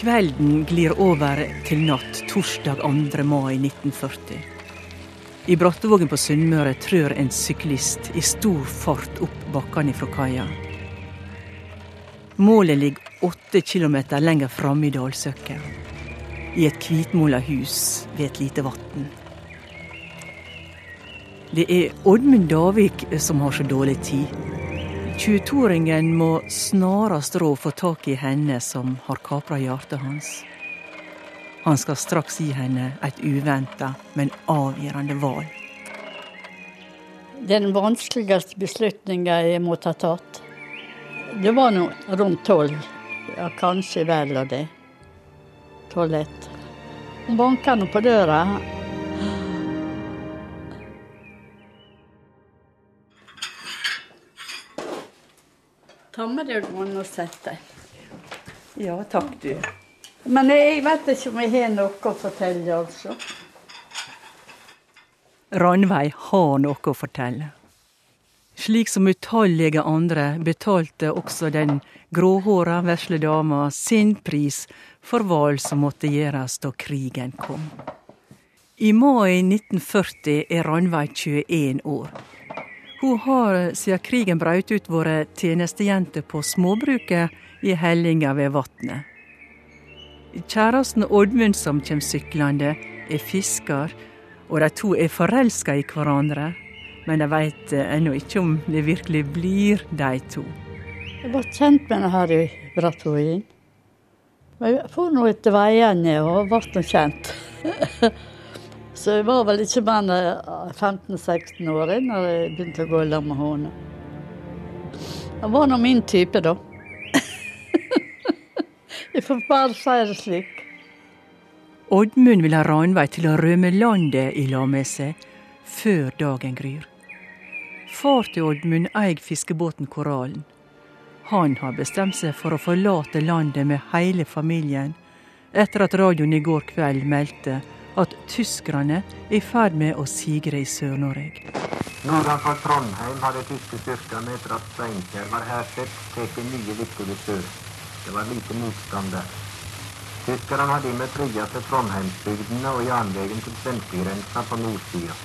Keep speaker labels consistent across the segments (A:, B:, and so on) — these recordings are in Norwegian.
A: Kvelden glir over til natt torsdag 2. mai 1940. I Brattevågen på Sunnmøre trør en syklist i stor fart opp bakkene fra kaia. Målet ligger åtte kilometer lenger framme i dalsøkket. I et hvitmåla hus ved et lite vann. Det er Oddmund Davik som har så dårlig tid. 22-åringen må snarest rå få tak i henne som har kapra hjertet hans. Han skal straks gi henne et uventa, men avgjørende valg.
B: Den vanskeligste beslutningen jeg måtte ha tatt, det var nå rundt tolv. Ja, kanskje vel og det. Tolv-ett. Hun banka nå på døra. Ta med deg noen og sett deg.
A: Ja, takk, du.
B: Men jeg vet ikke om jeg har noe å fortelle, altså.
A: Ranveig har noe å fortelle. Slik som utallige andre betalte også den gråhåra vesle dama sin pris for valg som måtte gjøres da krigen kom. I mai 1940 er Ranveig 21 år. Hun har siden krigen brøt ut vært tjenestejente på småbruket i hellinga ved vatnet. Kjæresten Oddmund som kommer syklende, er fisker, og de to er forelska i hverandre. Men de veit ennå ikke om det virkelig blir de to.
B: Jeg ble kjent med henne her i Men Jeg for nå etter veiene og ble kjent. Så jeg var vel ikke mer enn 15-16 år da jeg begynte å gå i lag med henne. Han var nå min type, da. jeg får bare si det slik.
A: Oddmund vil ha Ranveig til å rømme landet i lag med seg før dagen gryr. Far til Oddmund eier fiskebåten Koralen. Han har bestemt seg for å forlate landet med hele familien, etter at radioen i går kveld meldte at tyskerne er i ferd med å sigre i Sør-Norge.
C: Nordenfor Trondheim har de tyske styrkene etter at Steinkjer var hærsett, tatt nye viktige sør. Det var lite motstand der. Tyskerne har dermed trygget seg Trondheimsbygdene og jernveien til svenskegrensa på nordsida.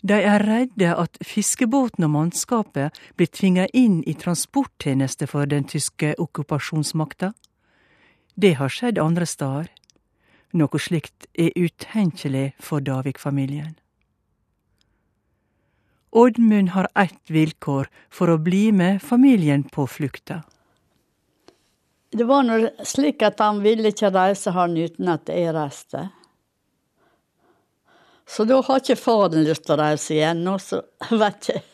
A: De er redde at fiskebåten og mannskapet blir tvinga inn i transporttjeneste for den tyske okkupasjonsmakta. Det har skjedd andre steder. Noe slikt er utenkelig for Davik-familien. Oddmund har ett vilkår for å bli med familien på flukta.
B: Det var nå slik at han ville ikke reise han uten at jeg reiste. Så da har ikke faren lyst til å reise igjen, og så vet jeg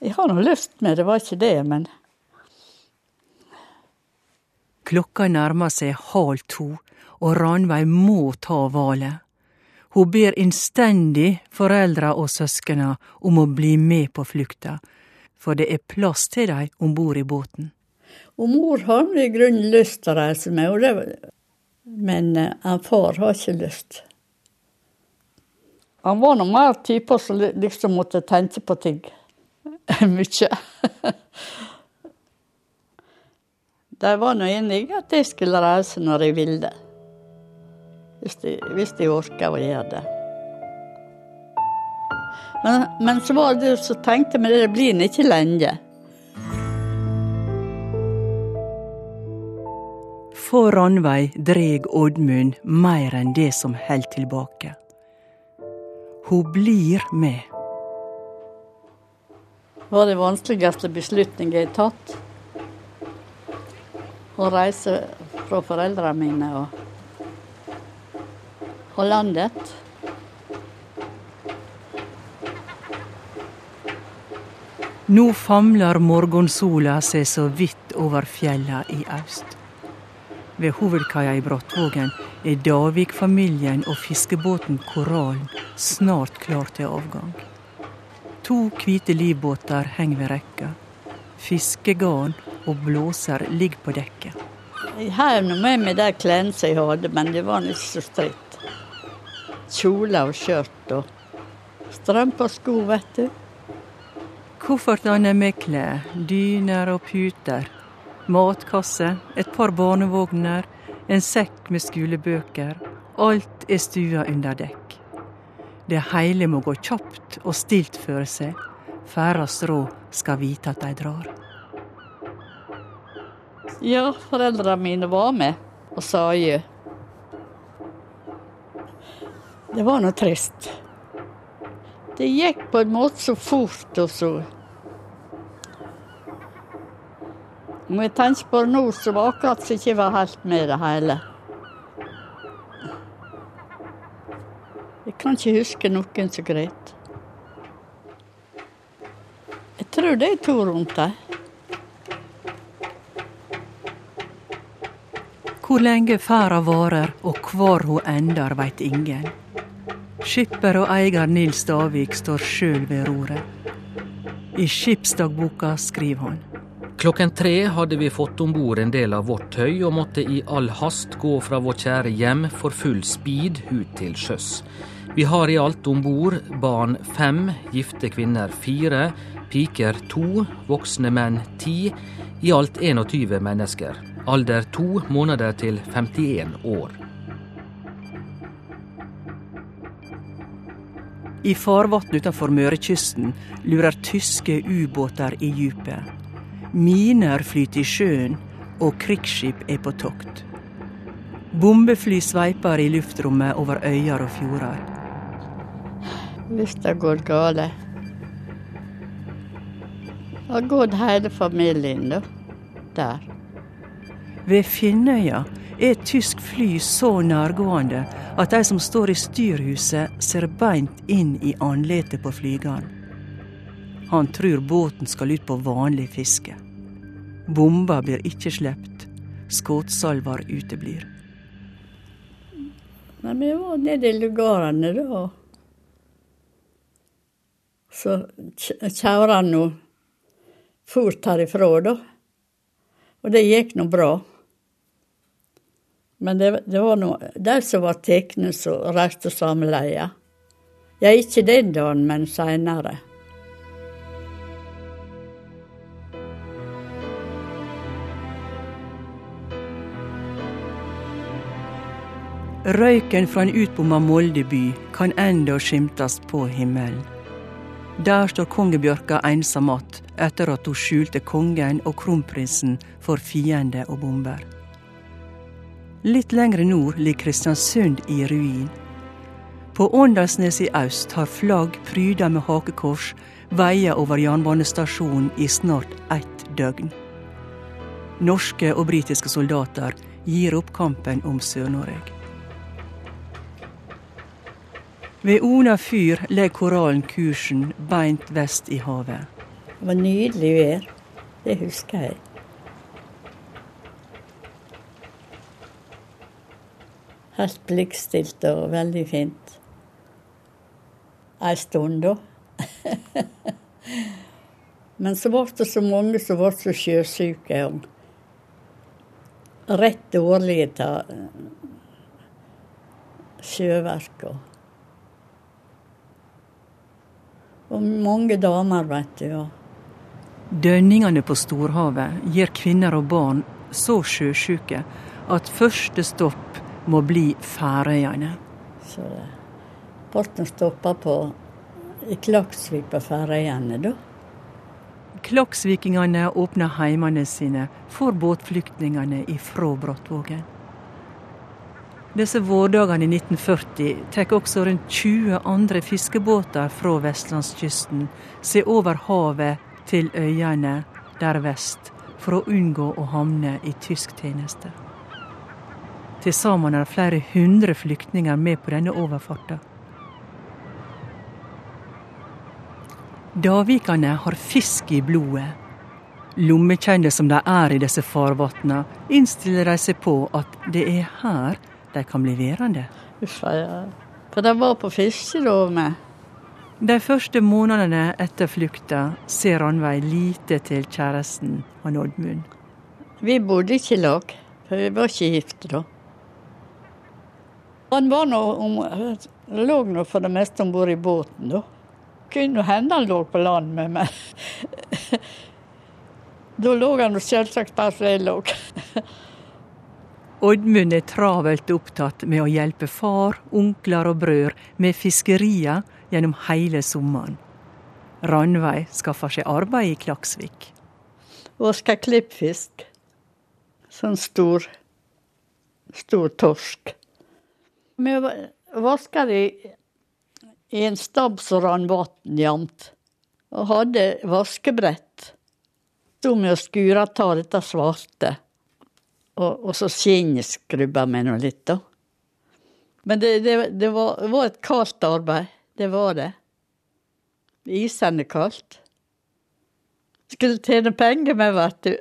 B: Jeg har nå lyst med, det var ikke det, men
A: Klokka nærmer seg halv to, og Ranveig må ta valet. Hun ber innstendig foreldra og søskena om å bli med på flukta, for det er plass til dem om bord i båten.
B: Og mor har i grunnen lyst til å reise med, det, men uh, far har ikke lyst. Han var nå mer type som liksom måtte tenke på ting mye. De var nå enige at jeg skulle reise når jeg ville. Hvis de, hvis de orka å gjøre det. Men, men så var det så tenkte vi det blir ikke lenge.
A: For Ranveig dreg Oddmund mer enn det som held tilbake. Hun blir med.
B: Det var den vanskeligste beslutningen jeg har tatt. Å reise fra foreldrene mine og, og landet.
A: Nå famler morgensola seg så vidt over fjella i øst. Ved hovedkaia i Brattvågen er Davik-familien og fiskebåten Koralen snart klar til avgang. To hvite livbåter henger ved rekka. Fiskegarn og blåser ligger på dekket.
B: Jeg har nå med meg de klærne som jeg hadde, men det var ikke så stritt. Kjole og skjørt og strømper og sko, vet du.
A: Koffertene med klær, dyner og puter. matkasse, et par barnevogner, en sekk med skolebøker. Alt er stua under dekk. Det hele må gå kjapt og stilt føre seg. Færrest råd skal vite at de drar.
B: Ja, foreldrene mine var med og sa jo. Det var nå trist. Det gikk på en måte så fort og så Om jeg tenker på det nå, så var akkurat som ikke var helt med i det hele. Jeg kan ikke huske noen som greit. Jeg tror det er to rundt dem.
A: Hvor lenge ferda varer og hvor hun ender, veit ingen. Skipper og eier Nils Davik står sjøl ved roret. I skipsdagboka skriver han.
D: Klokken tre hadde vi fått om bord en del av vårt tøy og måtte i all hast gå fra vårt kjære hjem for full speed ut til sjøs. Vi har i alt om bord barn fem, gifte kvinner fire, piker to, voksne menn ti. I alt 21 mennesker. Alder to måneder til 51 år.
A: I farvann utenfor Mørekysten lurer tyske ubåter i dypet. Miner flyter i sjøen, og krigsskip er på tokt. Bombefly sveiper i luftrommet over øyer og fjorder.
B: Hvis det går galt. Har gått hele familien, da. Der.
A: Ved Finnøya er et tysk fly så nærgående at de som står i styrhuset, ser beint inn i andletet på flygeren. Han tror båten skal ut på vanlig fiske. Bomber blir ikke sluppet. Skuddsalver uteblir.
B: Nei, vi var nede i lugarene da. Så nå fort herifra, da. Og det gikk nå bra. Men det, det var nå de som var tatt, som reiste samme leia. Ja, ikke den dagen, men seinere.
A: Røyken fra en utbomma Molde kan enda skimtes på himmelen. Der står kongebjørka ensom att etter at hun skjulte kongen og kronprinsen for fiende og bomber. Litt lengre nord ligger Kristiansund i ruin. På Åndalsnes i øst har flagg pryda med hakekors veia over jernbanestasjonen i snart ett døgn. Norske og britiske soldater gir opp kampen om Sør-Norge. Ved Ona fyr legger korallen kursen beint vest i havet.
B: Det var nydelig vær. Det husker jeg. Helt blikkstilt og veldig fint. Ei stund, da. Men så ble det så mange som ble så sjøsyke. Rett dårlige av sjøverk. og Og mange damer, vet du.
A: Dønningene på storhavet gir kvinner og barn så sjøsjuke at første stopp må bli Færøyene.
B: Så båten stoppa på i Klaksvik på Færøyene, da.
A: Klaksvikingene åpner heimene sine for båtflyktningene ifra Brattvågen. Disse vårdagene i 1940 tar også rundt 20 andre fiskebåter fra vestlandskysten seg over havet til øyene der vest for å unngå å havne i tysk tjeneste. Til sammen er det flere hundre flyktninger med på denne overfarten. Davikene har fisk i blodet. Lommekjente som de er i disse farvannene, innstiller de seg på at det er her de kan bli værende.
B: Uffa, ja. For de var på fiskerov med.
A: De første månedene etter flukta ser Ranveig lite til kjæresten han Oddmund.
B: Vi bodde ikke i lag, for vi var ikke gifte da. Han var nå om, lå nå for det meste om bord i båten, da. Kunne hende han lå på land med meg. Da lå han selvsagt der som jeg lå.
A: Oddmund er travelt opptatt med å hjelpe far, onkler og brødre med fiskeria gjennom hele sommeren. Ranveig skaffer seg arbeid i Klaksvik.
B: Vaska klippfisk. Sånn stor, stor torsk. Vi vaska det i en stabb som rann vann jevnt, og hadde vaskebrett. Sto med å skure av dette svarte. Og, og så skinnskrubba vi nå litt, da. Men det, det, det, var, det, var, et kaldt arbeid. Det var det. Isende kaldt. Skulle tjene penger med, vet du.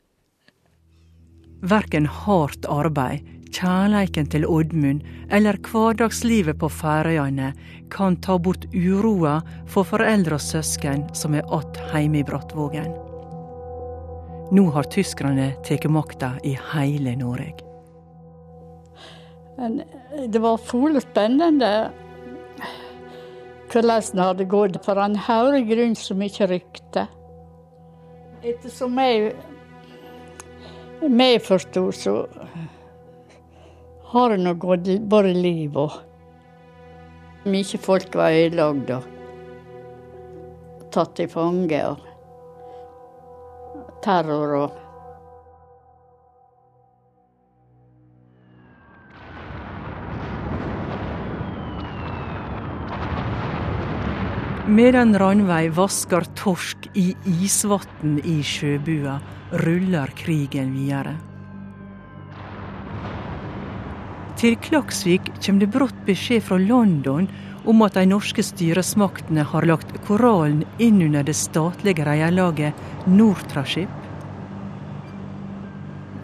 A: Verken hardt arbeid, kjærleiken til Oddmund eller hverdagslivet på Færøyene kan ta bort uroa for foreldre og søsken som er att heime i Brattvågen. Nå har tyskerne tatt makta i hele Norge.
B: Det var fullt spennende hvordan det hadde gått, for han hørte grunn så mye rykte. Ettersom jeg, jeg forsto, så har nå gått bare liv og Mye folk var ødelagd og tatt til fange. og terror og
A: Medan Ranveig vasker torsk i isvann i sjøbua, ruller krigen videre. Til Klaksvik kommer det brått beskjed fra London om at de norske styresmaktene har lagt korallen inn under det statlige reierlaget Nortraship.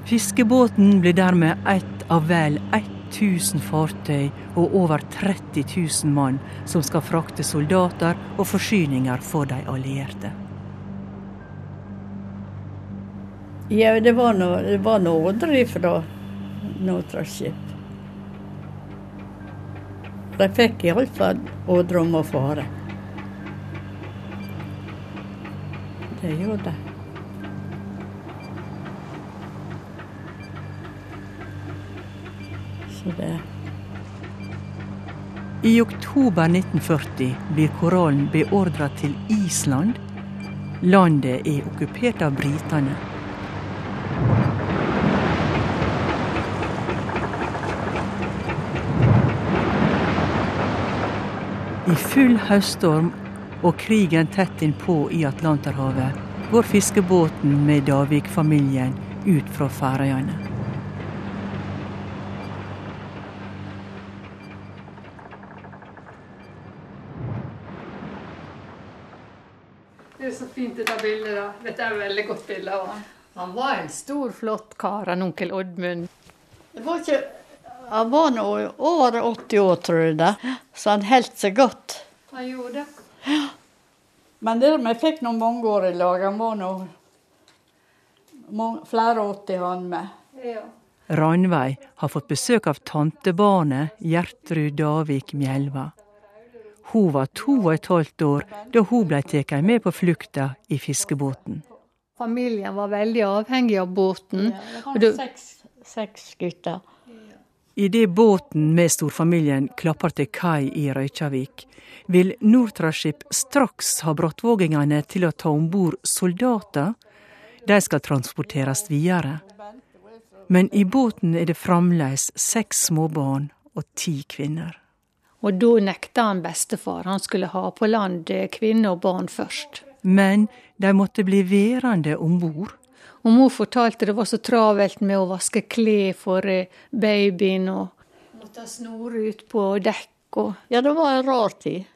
A: Fiskebåten blir dermed ett av vel 1000 fartøy og over 30 000 mann som skal frakte soldater og forsyninger for de allierte.
B: Ja, det var noe ordre fra Nortraship. De fikk iallfall ordre om å fare. Det gjorde de. Så det
A: I oktober 1940 blir korallen beordra til Island. Landet er okkupert av britene. I full høststorm og krigen tett innpå i Atlanterhavet går fiskebåten med Davik-familien ut fra Færøyene.
E: Det er så fint dette bildet. da. Dette er et veldig godt bilde. Han var en stor, flott kar, han onkel Oddmund.
B: Det var ikke han var nå over 80 år, tror jeg, det. så han holdt seg godt.
E: Han gjorde det.
B: Ja. Men det, vi fikk nå mange år i lag. Han var nå flere 80 han med.
E: Ja.
A: Ranveig har fått besøk av tantebarnet Gjertrud Davik Mjelva. Hun var to og et halvt år da hun ble tatt med på flukta i fiskebåten.
E: Familien var veldig avhengig av båten.
B: Ja, det var seks, seks gutter.
A: Idet båten med storfamilien klapper til kai i Røykjavik, vil Nortraship straks ha brattvågingene til å ta om bord soldater. De skal transporteres videre. Men i båten er det fremdeles seks småbarn og ti kvinner.
E: Og da nekta han bestefar. Han skulle ha på land kvinner og barn først.
A: Men de måtte bli værende om bord.
E: Og mor fortalte det var så travelt med å vaske klær for eh, babyen og måtte snore ut på dekk og
B: Ja, det var en rar tid.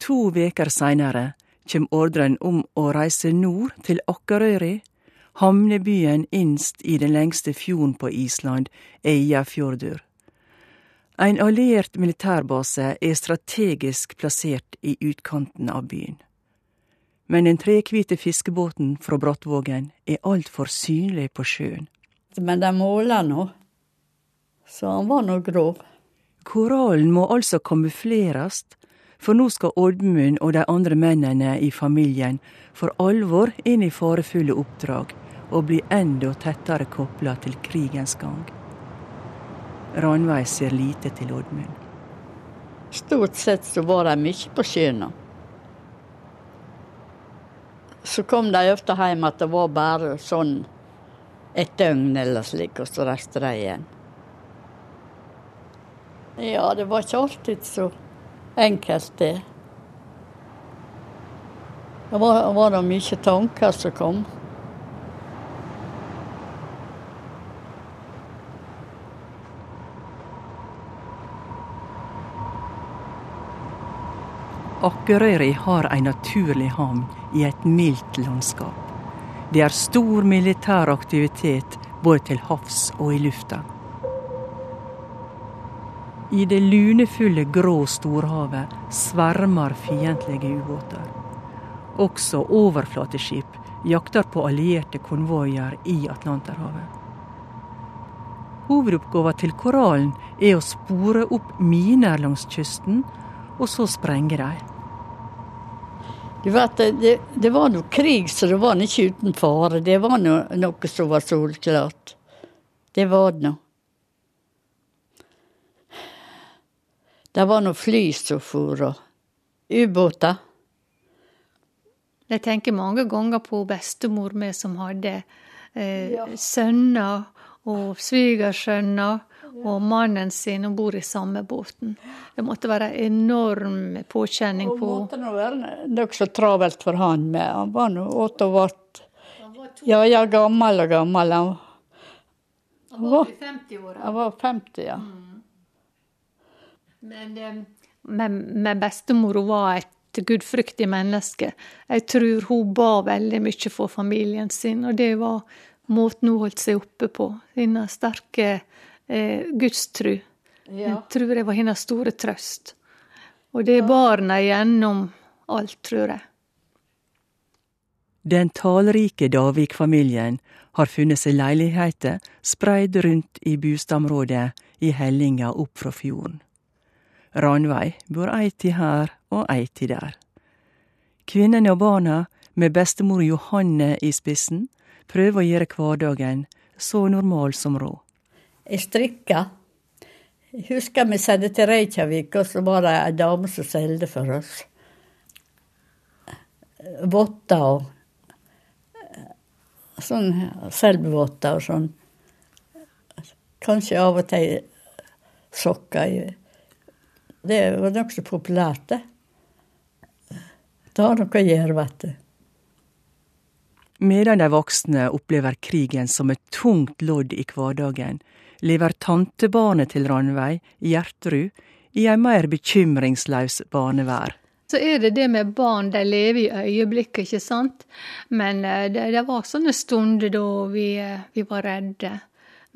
A: To veker seinere kjem ordren om å reise nord til Akkarøyri, hamnebyen innst i den lengste fjorden på Island, Eyjafjordur. En alliert militærbase er strategisk plassert i utkanten av byen men den trehvite fiskebåten fra Brattvågen er altfor synlig på sjøen.
B: Men de måler nå, så han var nå grov.
A: Korallen må altså kamufleres, For nå skal Oddmund og de andre mennene i familien for alvor inn i farefulle oppdrag og bli enda tettere kobla til krigens gang. Ranveig ser lite til Oddmund.
B: Stort sett så var de mye på sjøen. Så kom de ofte hjem at det var bare sånn et døgn eller slik, og så reiste de igjen. Ja, det var ikke alltid så enkelt, det. Det var, var det mye tanker som kom.
A: Akkerøyri har ei naturlig havn i et mildt landskap. Det er stor militær aktivitet både til havs og i lufta. I det lunefulle grå storhavet svermer fiendtlige ubåter. Også overflateskip jakter på allierte konvoier i Atlanterhavet. Hovedoppgaven til Koralen er å spore opp miner langs kysten, og så sprenge dem.
B: Du vet, det, det var noe krig, så det var ikke uten fare. Det var noe, noe som var solklart. Det var det nå. Det var noe fly som for, og ubåter.
E: Jeg tenker mange ganger på bestemor mi som hadde eh, ja. sønner og svigersønner og mannen sin om bord i samme båten. Det måtte være enorm påkjenning på
B: Det måtte være nokså travelt for han med. Han var nå åtte og vart Ja, ja, gammel og gammel. Han,
E: var i 50 år,
B: Han var 50, ja.
E: Mm. Men, eh, men, men bestemor var et gudfryktig menneske. Jeg tror hun ba veldig mye for familien sin, og det var måten hun holdt seg oppe på. Denne sterke eh, gudstru. Ja. Jeg tror det var hennes store trøst. Og det er barna gjennom alt, tror jeg.
A: Den talrike Davik-familien har funnet seg leiligheter spreid rundt i bostadområdet i hellinga opp fra fjorden. Ranveig bor ei til her og ei til der. Kvinnene og barna, med bestemor Johanne i spissen, prøver å gjøre hverdagen så normal som råd.
B: Jeg strikka. Jeg husker vi sendte til Reykjavik, og så var det ei dame som solgte for oss. Votter og sånn selvvotter og sånn. Kanskje av og til sokker. Det var nokså populært, det. Det har noe å gjøre, vet du.
A: Medan de voksne opplever krigen som et tungt lodd i hverdagen, lever tantebarnet til Ranveig, Gjertrud, i ei mer bekymringslaus barnevær.
E: Så er det det med barn, de lever i øyeblikket, ikke sant. Men eh, det, det var sånne stunder da vi, eh, vi var redde.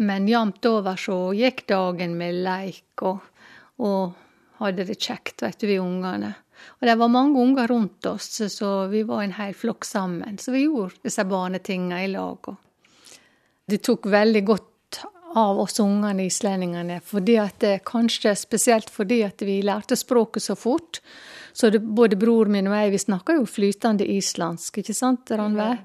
E: Men jevnt over så gikk dagen med leik og, og hadde det kjekt, vet du, vi ungene. Og det var mange unger rundt oss, så vi var en hel flokk sammen. Så vi gjorde disse barnetinga i lag. Det tok veldig godt av oss ungene islendingene. Fordi at, kanskje spesielt fordi at vi lærte språket så fort. Så det, både bror min og jeg vi snakka jo flytende islandsk, ikke sant, Ranveig?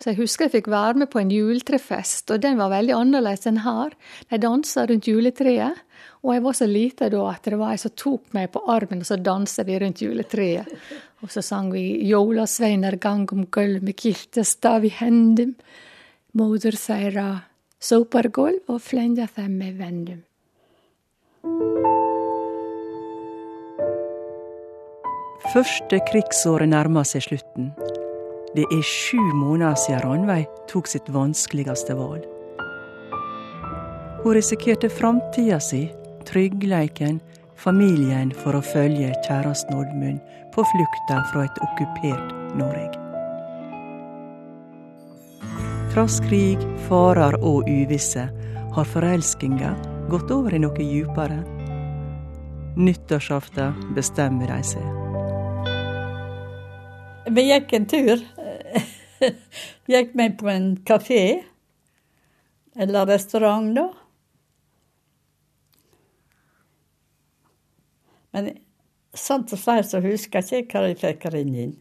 E: Så jeg husker jeg fikk være med på en juletrefest, og den var veldig annerledes enn her. De dansa rundt juletreet. Og jeg var så lita da at det var ei som tok meg på armen, og så dansa vi rundt juletreet. Og så sang vi 'Jólasveinar gang om gulv med kiltestav i hendum'. Moder seira sopar gulv og Flenda dem med vendum.
A: Første krigsåret nærmer seg slutten. Det er sju måneder siden Ranveig tok sitt vanskeligste valg. Hun risikerte framtida si, tryggleiken, familien for å følge kjæresten Oddmund på flukta fra et okkupert Norge. Trass krig, farer og uvisse har forelskinga gått over i noe djupere. Nyttårsaften bestemmer de seg.
B: Vi gikk en tur. gikk med på en kafé. Eller restaurant, da. Men Sant å si så husker jeg ikke hva jeg fikk her inn.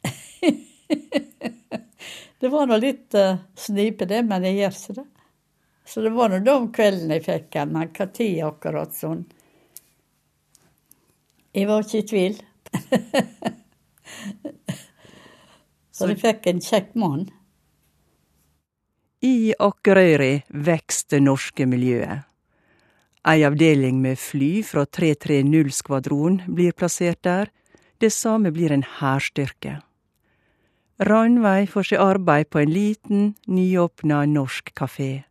B: det var nå litt uh, snipe, det, men det gjør ikke det. Så det var nå da om kvelden jeg fikk den, men når akkurat sånn Jeg var ikke i tvil. så jeg fikk en kjekk mann.
A: I Akureyri vokser det norske miljøet. Ei avdeling med fly fra 330-skvadron blir plassert der. Det samme blir en hærstyrke. Ranveig får seg arbeid på en liten, nyåpna norsk kafé.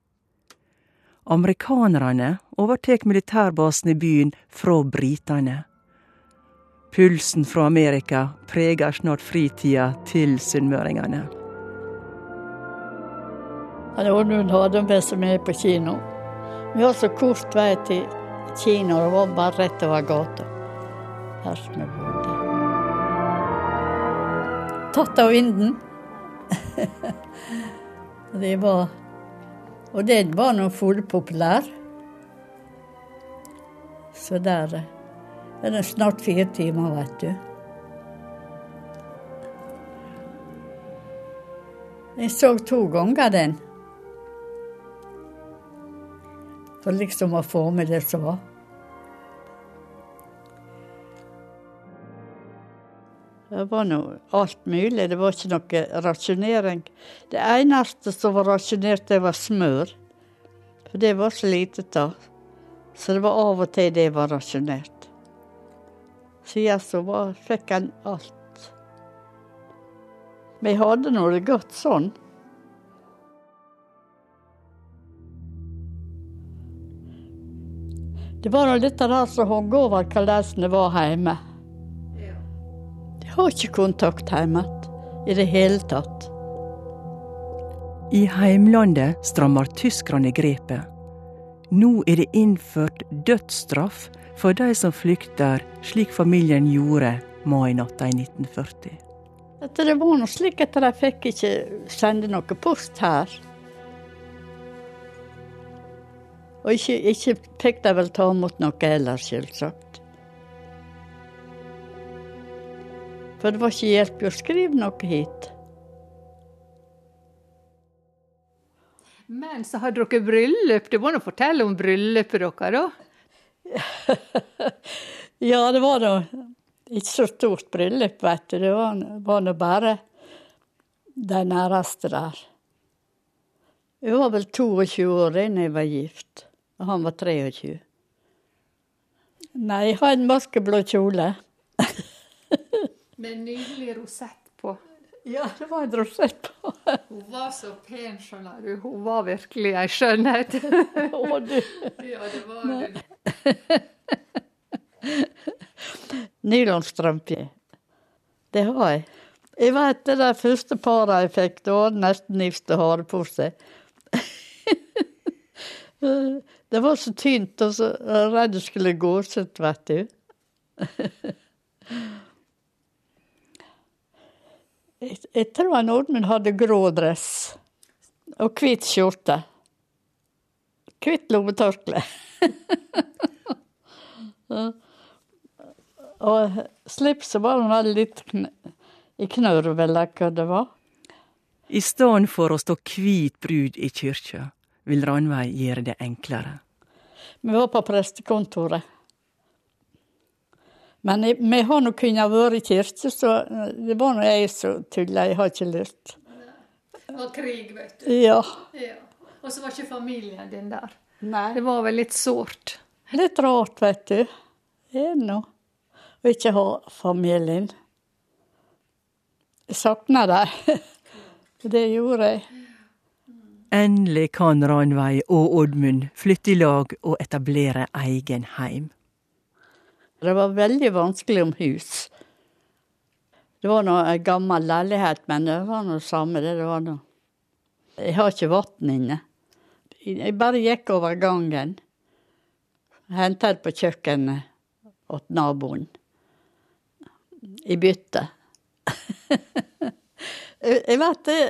A: Amerikanerne overtek militærbasen i byen fra britene. Pulsen fra Amerika preger snart fritida til sunnmøringene.
B: Oddmund hadde med seg med på kino. Vi har så kort vei til kino, det var bare rett over gata her som vi bodde. Tatt av vinden. det var Og den var nå full populær. Så der er det snart fire timer, vet du. Jeg så to ganger den. For liksom å få med det som var. Det var nå alt mulig, det var ikke noe rasjonering. Det eneste som var rasjonert, det var smør. For det var så lite av. Så det var av og til det var rasjonert. Siden så var, fikk en alt. Vi hadde nå det godt sånn. Det var nå dette der som hang over hvordan det var hjemme. Har ikke kontakt hjemme i det hele tatt.
A: I heimlandet strammer tyskerne grepet. Nå er det innført dødsstraff for de som flykter, slik familien gjorde mainatta i 1940.
B: Det var nå slik at de fikk ikke sende noe post her. Og ikke, ikke fikk de vel ta imot noe ellers, selvsagt. For det var ikke hjelp å skrive noe hit.
E: Men så hadde dere bryllup. Du må nå fortelle om bryllupet deres, da?
B: ja, det var da ikke så stort bryllup, vet du. Det var nå bare de næreste der. Jeg var vel 22 år da jeg var gift, og han var 23. Nei, jeg har en mørkeblå kjole.
E: Med nydelig rosett på.
B: Ja, det var en rosett på.
E: Hun var så pen, skjønner du. Hun var virkelig ei skjønnhet.
B: Å, du.
E: ja, det var det.
B: Nylonstrømpe. Det har jeg. Jeg vet det de første para jeg fikk, da var nesten gifte seg. det var så tynt og så redd det skulle gå ut, vet du. Jeg, jeg tror han hadde grå dress og hvit skjorte. Hvitt lommetørkle. Og slipset var nå litt kn i knørv, eller hva det var.
A: I stedet for å stå hvit brud i kyrkja, vil Ranveig gjøre det enklere.
B: Vi var på prestekontoret. Men jeg, vi har nå kunnet være i kirke, så det var nå jeg som tulla. Jeg har ikke lurt.
E: Det var krig, vet du.
B: Ja.
E: Ja. Og så var ikke familien din der.
B: Nei.
E: Det var vel litt sårt.
B: Litt rart, vet du. Det er nå å ikke ha familien. Jeg savner dem. Det gjorde jeg.
A: Endelig kan Ranveig og Oddmund flytte i lag og etablere egen heim.
B: Det var veldig vanskelig om hus. Det var nå en gammel leilighet, men det var det samme. Det var noe. Jeg har ikke vann inne. Jeg bare gikk over gangen. Henta det på kjøkkenet åt naboen. I bytte. jeg vet det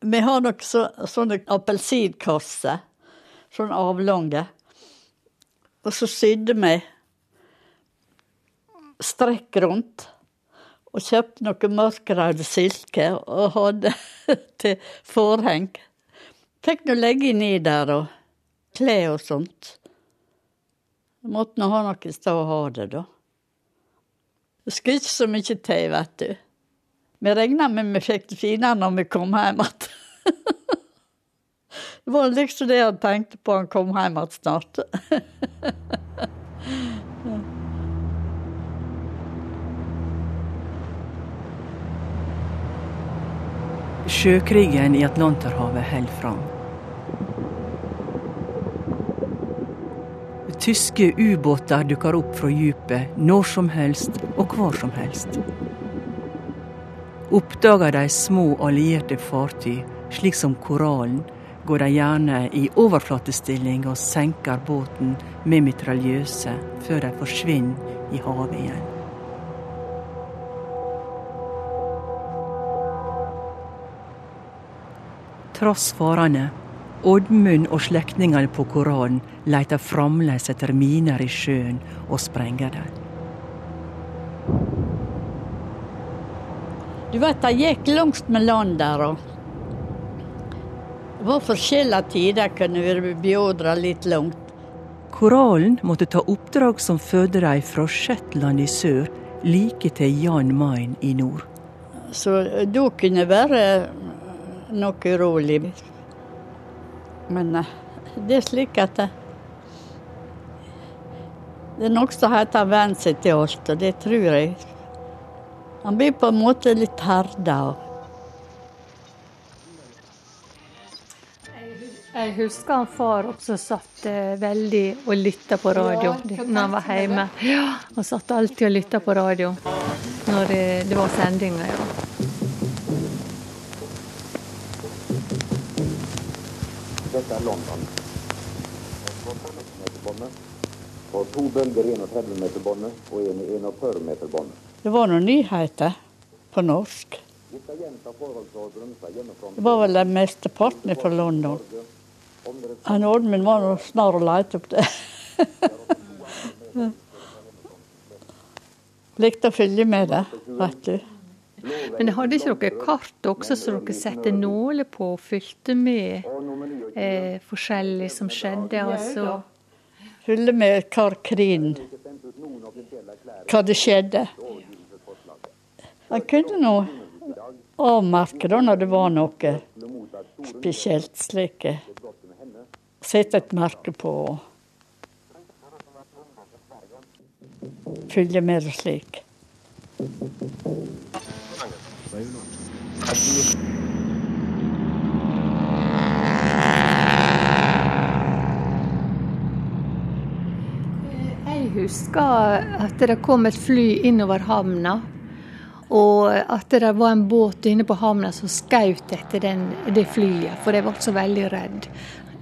B: Vi har nok så, sånne appelsinkasser. Sånne avlange. Og så sydde vi strekk rundt. Og kjøpte noe mørkrød silke og hadde til forheng. Fikk nå legge inn i der og klær og sånt. Måtte nå ha noe sted å ha det, da. Det skulle ikke så mye til, vet du. Vi regna med vi fikk det finere når vi kom hjem igjen. det var liksom det jeg tenkte på han kom hjem igjen snart.
A: Sjøkrigen i Atlanterhavet holder fram. Tyske ubåter dukker opp fra dypet når som helst og hvor som helst. Oppdager de små allierte fartøy, slik som Koralen, går de gjerne i overflatestilling og senker båten med mitraljøse før de forsvinner i havet igjen. Tross farene Oddmund og slektningene på Koralen leter fremdeles etter miner i sjøen og sprenger dem.
B: Du vet, det gikk langt med land der òg. Det var forskjellige tider kunne vi beordra litt langt.
A: Koralen måtte ta oppdrag som fødte dem fra Shetland i sør like til Jan Mayen i nord.
B: Så da kunne være noe urolig. Men eh, det er slik at det, det er noe som heter å seg til alt, og det tror jeg. Han blir på en måte litt herda.
E: Jeg husker han far også satt eh, veldig og lytta på radio når han var hjemme. Ja, Han satt alltid og lytta på radio når det, det var sendinger. ja.
C: Dette er London. På 15 meter båndet. På to bølger i 31 meter båndet og en i 41 meter båndet.
B: Det var noen nyheter på norsk. Det var vel den mesteparten fra London. Han Oddmund var nå snar å lete opp det. Likte å følge med det, vet du.
E: Men hadde ikke dere kart også, så dere satte nåler på og fulgte med eh, forskjellig som skjedde? altså?
B: Følge med hver krigen. Hva det skjedde. Han kunne nå avmerke da når det var noe spesielt slik. Sette et merke på og følge med det slik.
E: Jeg husker at det kom et fly innover havna. Og at det var en båt inne på havna som skjøt etter den, det flyet, for jeg ble så veldig redd.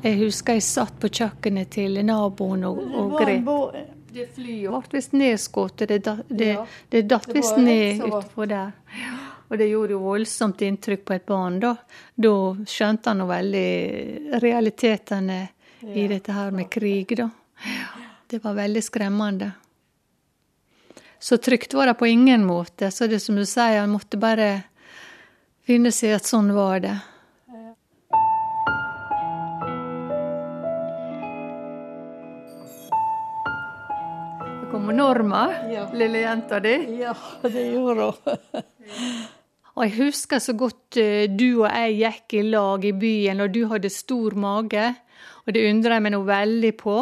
E: Jeg husker jeg satt på kjøkkenet til naboen og, og grep. Det flyet ble visst nedskutt. Det, det, det, det datt visst ned utpå der. Og det gjorde jo voldsomt inntrykk på et barn. Da Da skjønte han jo veldig realitetene i dette her med krig, da. Det var veldig skremmende. Så trygt var det på ingen måte. Så det som du sier, han måtte bare finne seg i at sånn var det. Det kommer Norma,
B: Ja.
E: lille jenta di.
B: Ja, det gjorde hun.
E: Og jeg husker så godt eh, du og jeg gikk i lag i byen, og du hadde stor mage. Og det undrer jeg meg nå veldig på.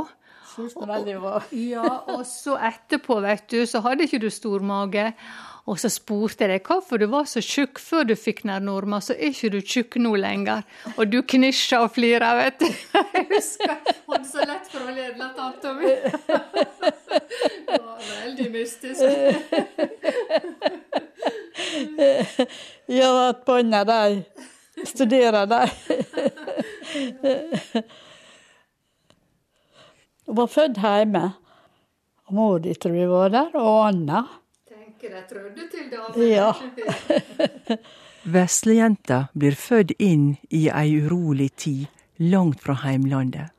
B: Synes det veldig bra.
E: Ja, og så etterpå, vet du, så hadde ikke du stor mage. Og så spurte jeg deg hvorfor du var så tjukk før du fikk norma, så er ikke du tjukk nå lenger. Og du knisja og flira, vet du. Jeg husker hun så lett for å lede av tanta mi. Det var veldig mystisk.
B: Ja, at barna de studerer, de. Hun var født hjemme. Mor di tror jeg var der, og Anna.
E: Tenker de trødde til damene.
B: Ja.
A: Veslejenta blir født inn i ei urolig tid langt fra heimlandet.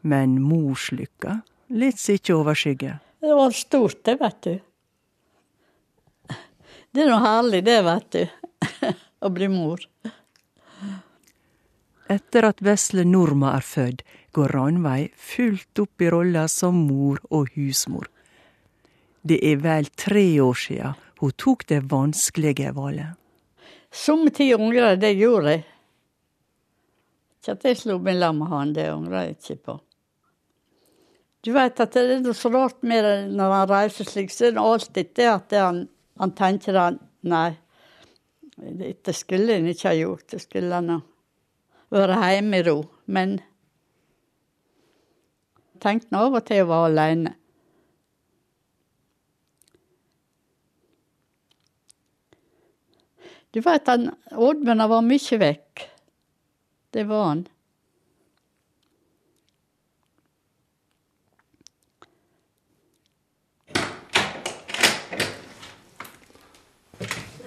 A: Men morslykka lar seg ikke overskygge.
B: Det var stort, det, vet du. Det er noe herlig, det, vet du. Å bli mor.
A: Etter at vesle Norma er født, går Ranveig fullt opp i rolla som mor og husmor. Det er vel tre år siden hun tok det vanskelige valget.
B: Somme tider angrer jeg, det gjorde jeg. Ikke at jeg slo meg lam med han, det angrer jeg ikke på. Du vet at det er noe så rart med det når han reiser slik, så er det alltid det at han, han tenker at nei, dette skulle han ikke ha gjort, det skulle han ha vært hjemme i ro. Men tenkte av og til å være alene. Du veit han, Oddmund var mye vekk. Det var han.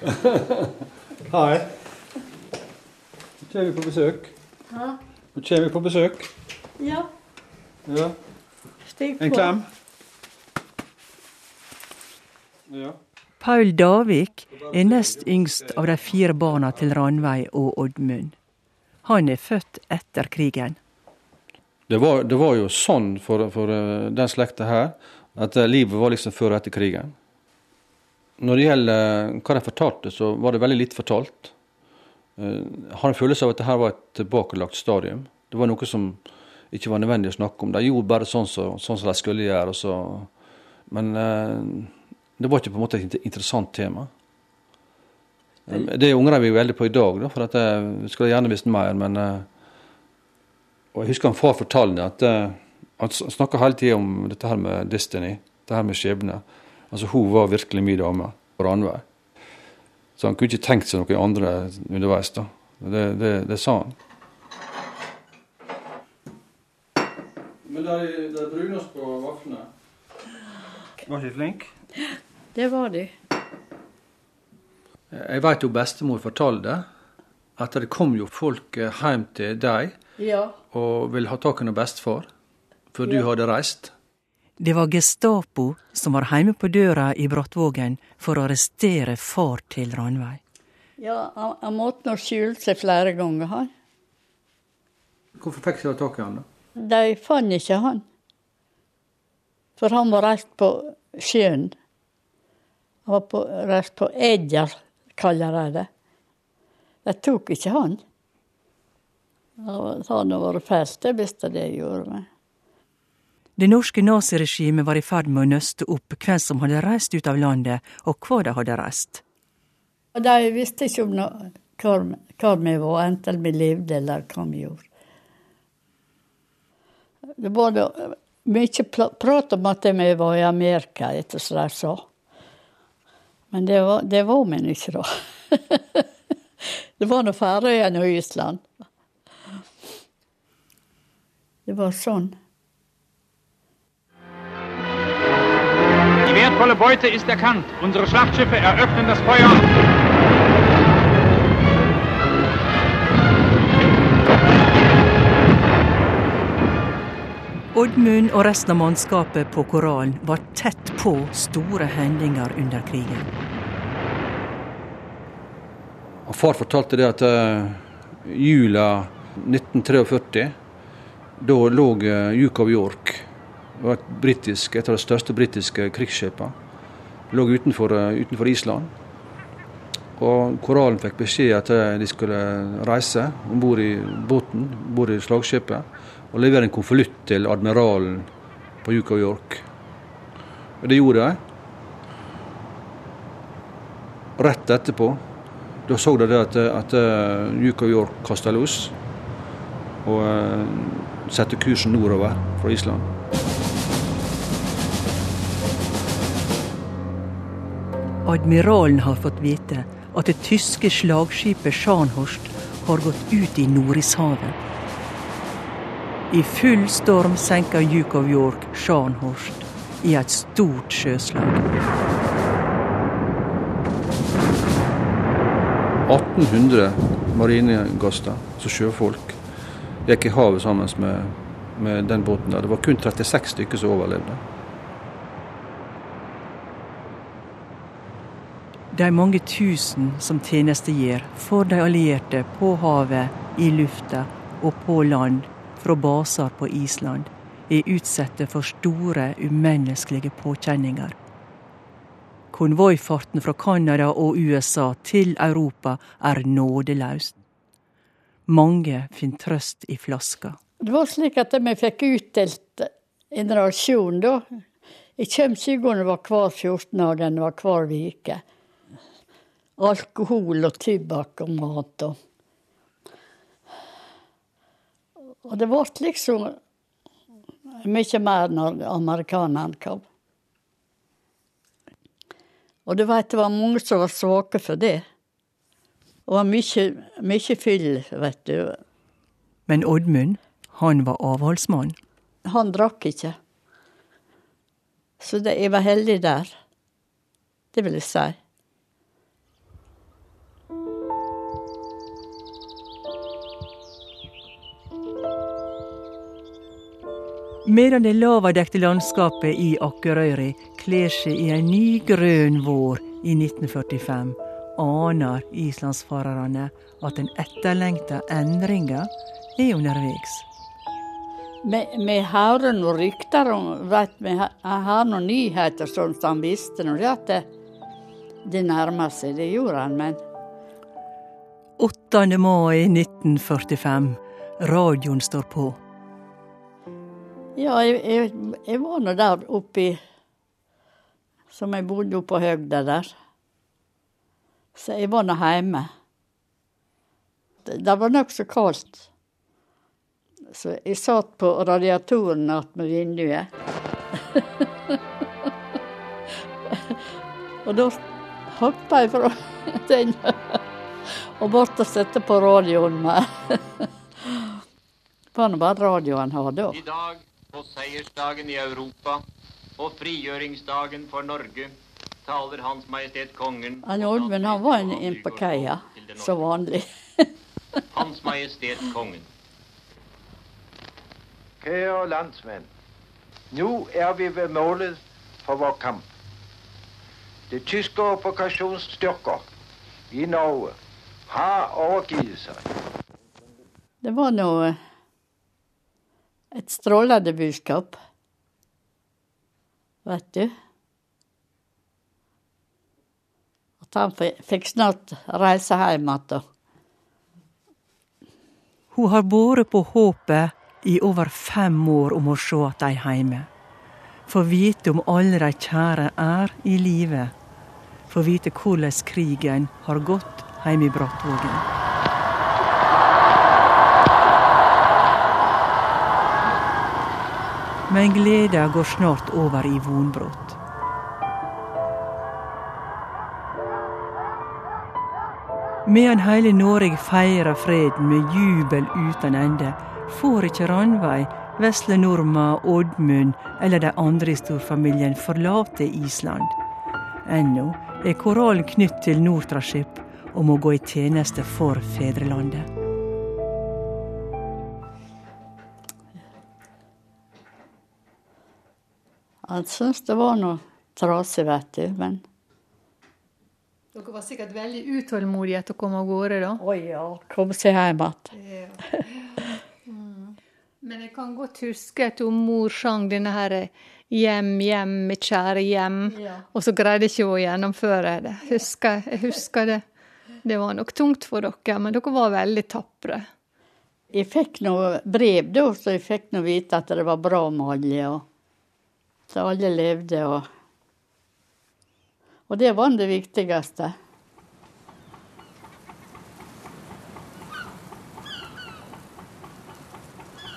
F: Hei. Nå kommer vi på besøk.
B: Hæ?
F: Nå kommer vi på besøk.
B: Ja,
F: Ja.
B: stig på.
F: En klem. Ja.
A: Paul Davik er nest yngst av de fire barna til Ranveig og Oddmund. Han er født etter krigen.
F: Det var, det var jo sånn for, for eh, den slekta her, at eh, livet var liksom før og etter krigen. Når det gjelder eh, hva de fortalte, så var det veldig lite fortalt. Jeg har en følelse av at dette var et tilbakelagt stadium. Det var noe som ikke var nødvendig å snakke om. De gjorde bare sånn som sånn som de skulle gjøre. men eh, det var ikke på en måte et interessant tema. Eh, Det angrer vi veldig på i dag, da, for at jeg skulle gjerne visst mer. men... eh, og jeg husker han far fortalte at eh, han snakka hele tida om dette her med destiny, det her med skjebne. Altså Hun var virkelig min dame Ranveig. Så han kunne ikke tenkt seg noen andre underveis. da. Det, det, det sa han. Men det er brunost på vaflene. Var ikke flink?
B: Det var de.
F: Jeg veit jo bestemor fortalte at det kom jo folk eh, hjem til deg
B: Ja.
F: og ville ha tak i bestefar ja. du hadde reist.
A: Det var Gestapo som var hjemme på døra i Brattvågen for å arrestere far til Ranveig.
B: Ja, han, han måtte nå skjule seg flere ganger, han.
F: Hvorfor fikk de tak i han da?
B: De fant ikke han. For han var reist på sjøen. Han var på, reist på Edjar, kaller de det. De tok ikke han. Han det vært fest, det visste jeg gjorde meg.
A: Det norske naziregimet var i ferd med å nøste opp hvem som hadde reist ut av landet, og hva de hadde reist.
B: De visste ikke om noe, hvor, hvor vi var, enten vi levde eller hva vi gjorde. Det var mye prat om at vi var i Amerika, etter som de sa. Men det var, det var nå ikke, da. det var nå Færøyene og Island. Det var sånn.
G: Die wertvolle Beute ist erkannt. Unsere Schlachtschiffe eröffnen das Feuer.
A: Oddmund og resten av mannskapet på Koralen var tett på store hendinger under krigen.
F: Far fortalte det at uh, jula 1943, da lå uh, Duke of York, var et, brittisk, et av de største britiske krigsskipene, lå utenfor, uh, utenfor Island. Og Koralen fikk beskjed at de skulle reise om bord i båten, om bord i slagskipet, og levere en konvolutt til admiralen på of York. Og det gjorde de. Rett etterpå da så de at, at Duke of York kasta los og uh, satte kursen nordover fra Island.
A: Admiralen har fått vite at det tyske slagskipet Scharnhorst har gått ut i Nordishavet. I full storm senker Duke of York Scharnhorst i et stort sjøslag.
F: 1800 marinegaster, altså sjøfolk, gikk i havet sammen med, med den båten. der. Det var kun 36 stykker som overlevde.
A: De mange tusen som tjenestegjør for de allierte på havet, i lufta og på land fra baser på Island, er utsatte for store, umenneskelige påkjenninger. Konvoifarten fra Canada og USA til Europa er nådeløs. Mange finner trøst i flaska.
B: Det var slik at vi fikk utdelt en rasjon da. Jeg kommer ikke om det var hver 14 dag eller det var hver uke. Alkohol og tobakk og mat og Og det ble liksom mye mer når amerikanerne kom. Og du veit det var mange som var svake for det. Og var mye, mye fyll, vet du.
A: Men Oddmund, han var avholdsmann.
B: Han drakk ikke. Så det, jeg var heldig der. Det vil jeg si.
A: Medan det lavadekte landskapet i Akkerøyri kler seg i en ny grønn vår i 1945, aner islandsfarerne at den etterlengta endringa er underveis.
B: Vi, hører noen rykter om Vi har noen nyheter som han visste når det at det, det nærmer seg. Det gjorde han, men
A: 8. mai 1945. Radioen står på.
B: Ja, jeg, jeg, jeg var nå der oppi Som jeg bodde oppe på høgda der. Så jeg var nå hjemme. Det, det var nokså kaldt. Så jeg satt på radiatoren attmed vinduet. og da hoppa jeg fra den og bort og satte på radioen. Det var nå bare radioen hadde.
H: I dag på seiersdagen i Europa og frigjøringsdagen for Norge taler Hans Majestet Kongen
B: Han Oddmund han var en på kaia, som vanlig.
H: Hans Majestet Kongen.
C: Kjære landsmenn. Nå er vi ved målet for vår kamp. De tyske okkupasjonsstyrker i Norge har overgitt seg.
B: Det var nå et strålende budskap. Vet du. At han fikk snart reise hjem igjen.
A: Hun har båret på håpet i over fem år om å se at de er hjemme. Få vite om alle de kjære er i live. Få vite hvordan krigen har gått hjemme i Brattvågen. Men gleda går snart over i vonbrot. Medan hele Norge feirer freden med jubel uten ende, får ikke Ranveig, vesle Norma, Oddmund eller de andre i storfamilien forlate Island. Ennå er koralen knytt til Nortraship og må gå i tjeneste for fedrelandet.
B: Han syns det var noe trasig, vet du, men
E: Dere var sikkert veldig utålmodige etter å komme av gårde, da.
B: Å ja, kom seg hjem igjen.
E: Men jeg kan godt huske at mor sang denne her Hjem, hjem, mitt kjære hjem. Og så greide ikke å gjennomføre det. Husker, jeg husker det. Det var nok tungt for dere, men dere var veldig tapre.
B: Jeg fikk noe brev da, så jeg fikk nå vite at det var bra med alle. Og så alle levde og Og det var det viktigste.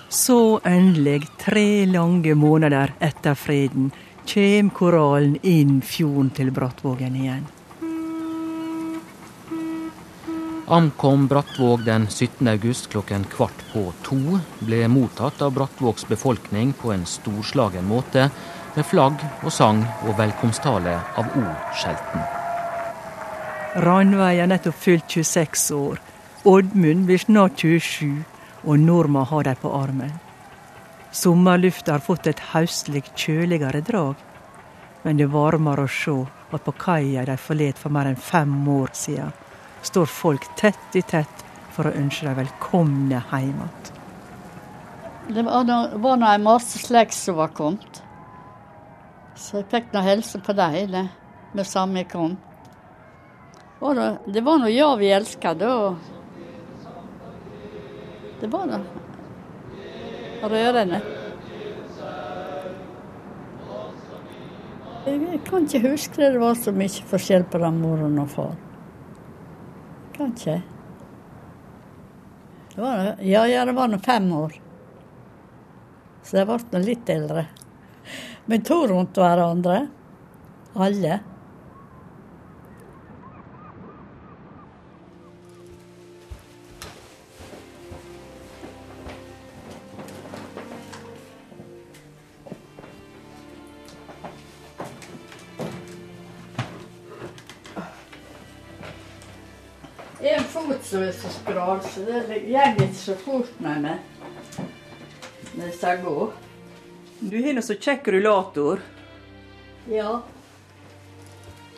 A: Så endelig, tre lange måneder etter freden, kjem koralen inn fjorden til Brattvågen igjen.
D: Ankom Brattvåg den 17. august klokken kvart på to. Ble mottatt av Brattvågs befolkning på en storslagen måte, med flagg og sang og velkomsttale av O. Skjelten.
A: Ranveig er nettopp fylt 26 år. Oddmund blir snart 27, og Norma har dem på armen. Sommerlufta har fått et høstlig, kjøligere drag. Men det varmer å se at på kaia de forlot for mer enn fem år siden, står folk tett i tett for å ønske dem velkomne hjem igjen.
B: Det var nå ei en masse slekt som var kommet. Så jeg fikk nå hilse på dem det, med samme jeg kom. Og da, det var nå ja vi elska, da. Det var nå rørende. Jeg kan ikke huske det, det var så mye forskjell på den moren og far. Kan ikke. Det var, ja, ja, det var nå fem år. Så jeg ble litt eldre. Men to rundt hverandre. Alle. En fot som er så skral, så det går ikke så fort med meg når jeg skal gå.
A: Du har nå så kjekk rullator.
B: Ja.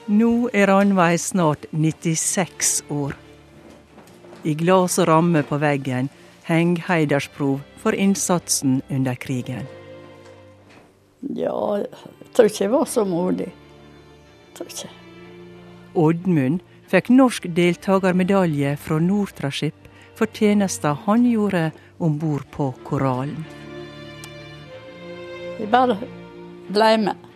A: Nå er Ranveig snart 96 år. I glass og ramme på veggen henger heidersprov for innsatsen under krigen.
B: Ja, jeg tror ikke jeg var så modig. Jeg tror ikke.
A: Oddmund fikk norsk deltakermedalje fra Nortraship for tjenester han gjorde om bord på Koralen.
B: Jeg bare ble med.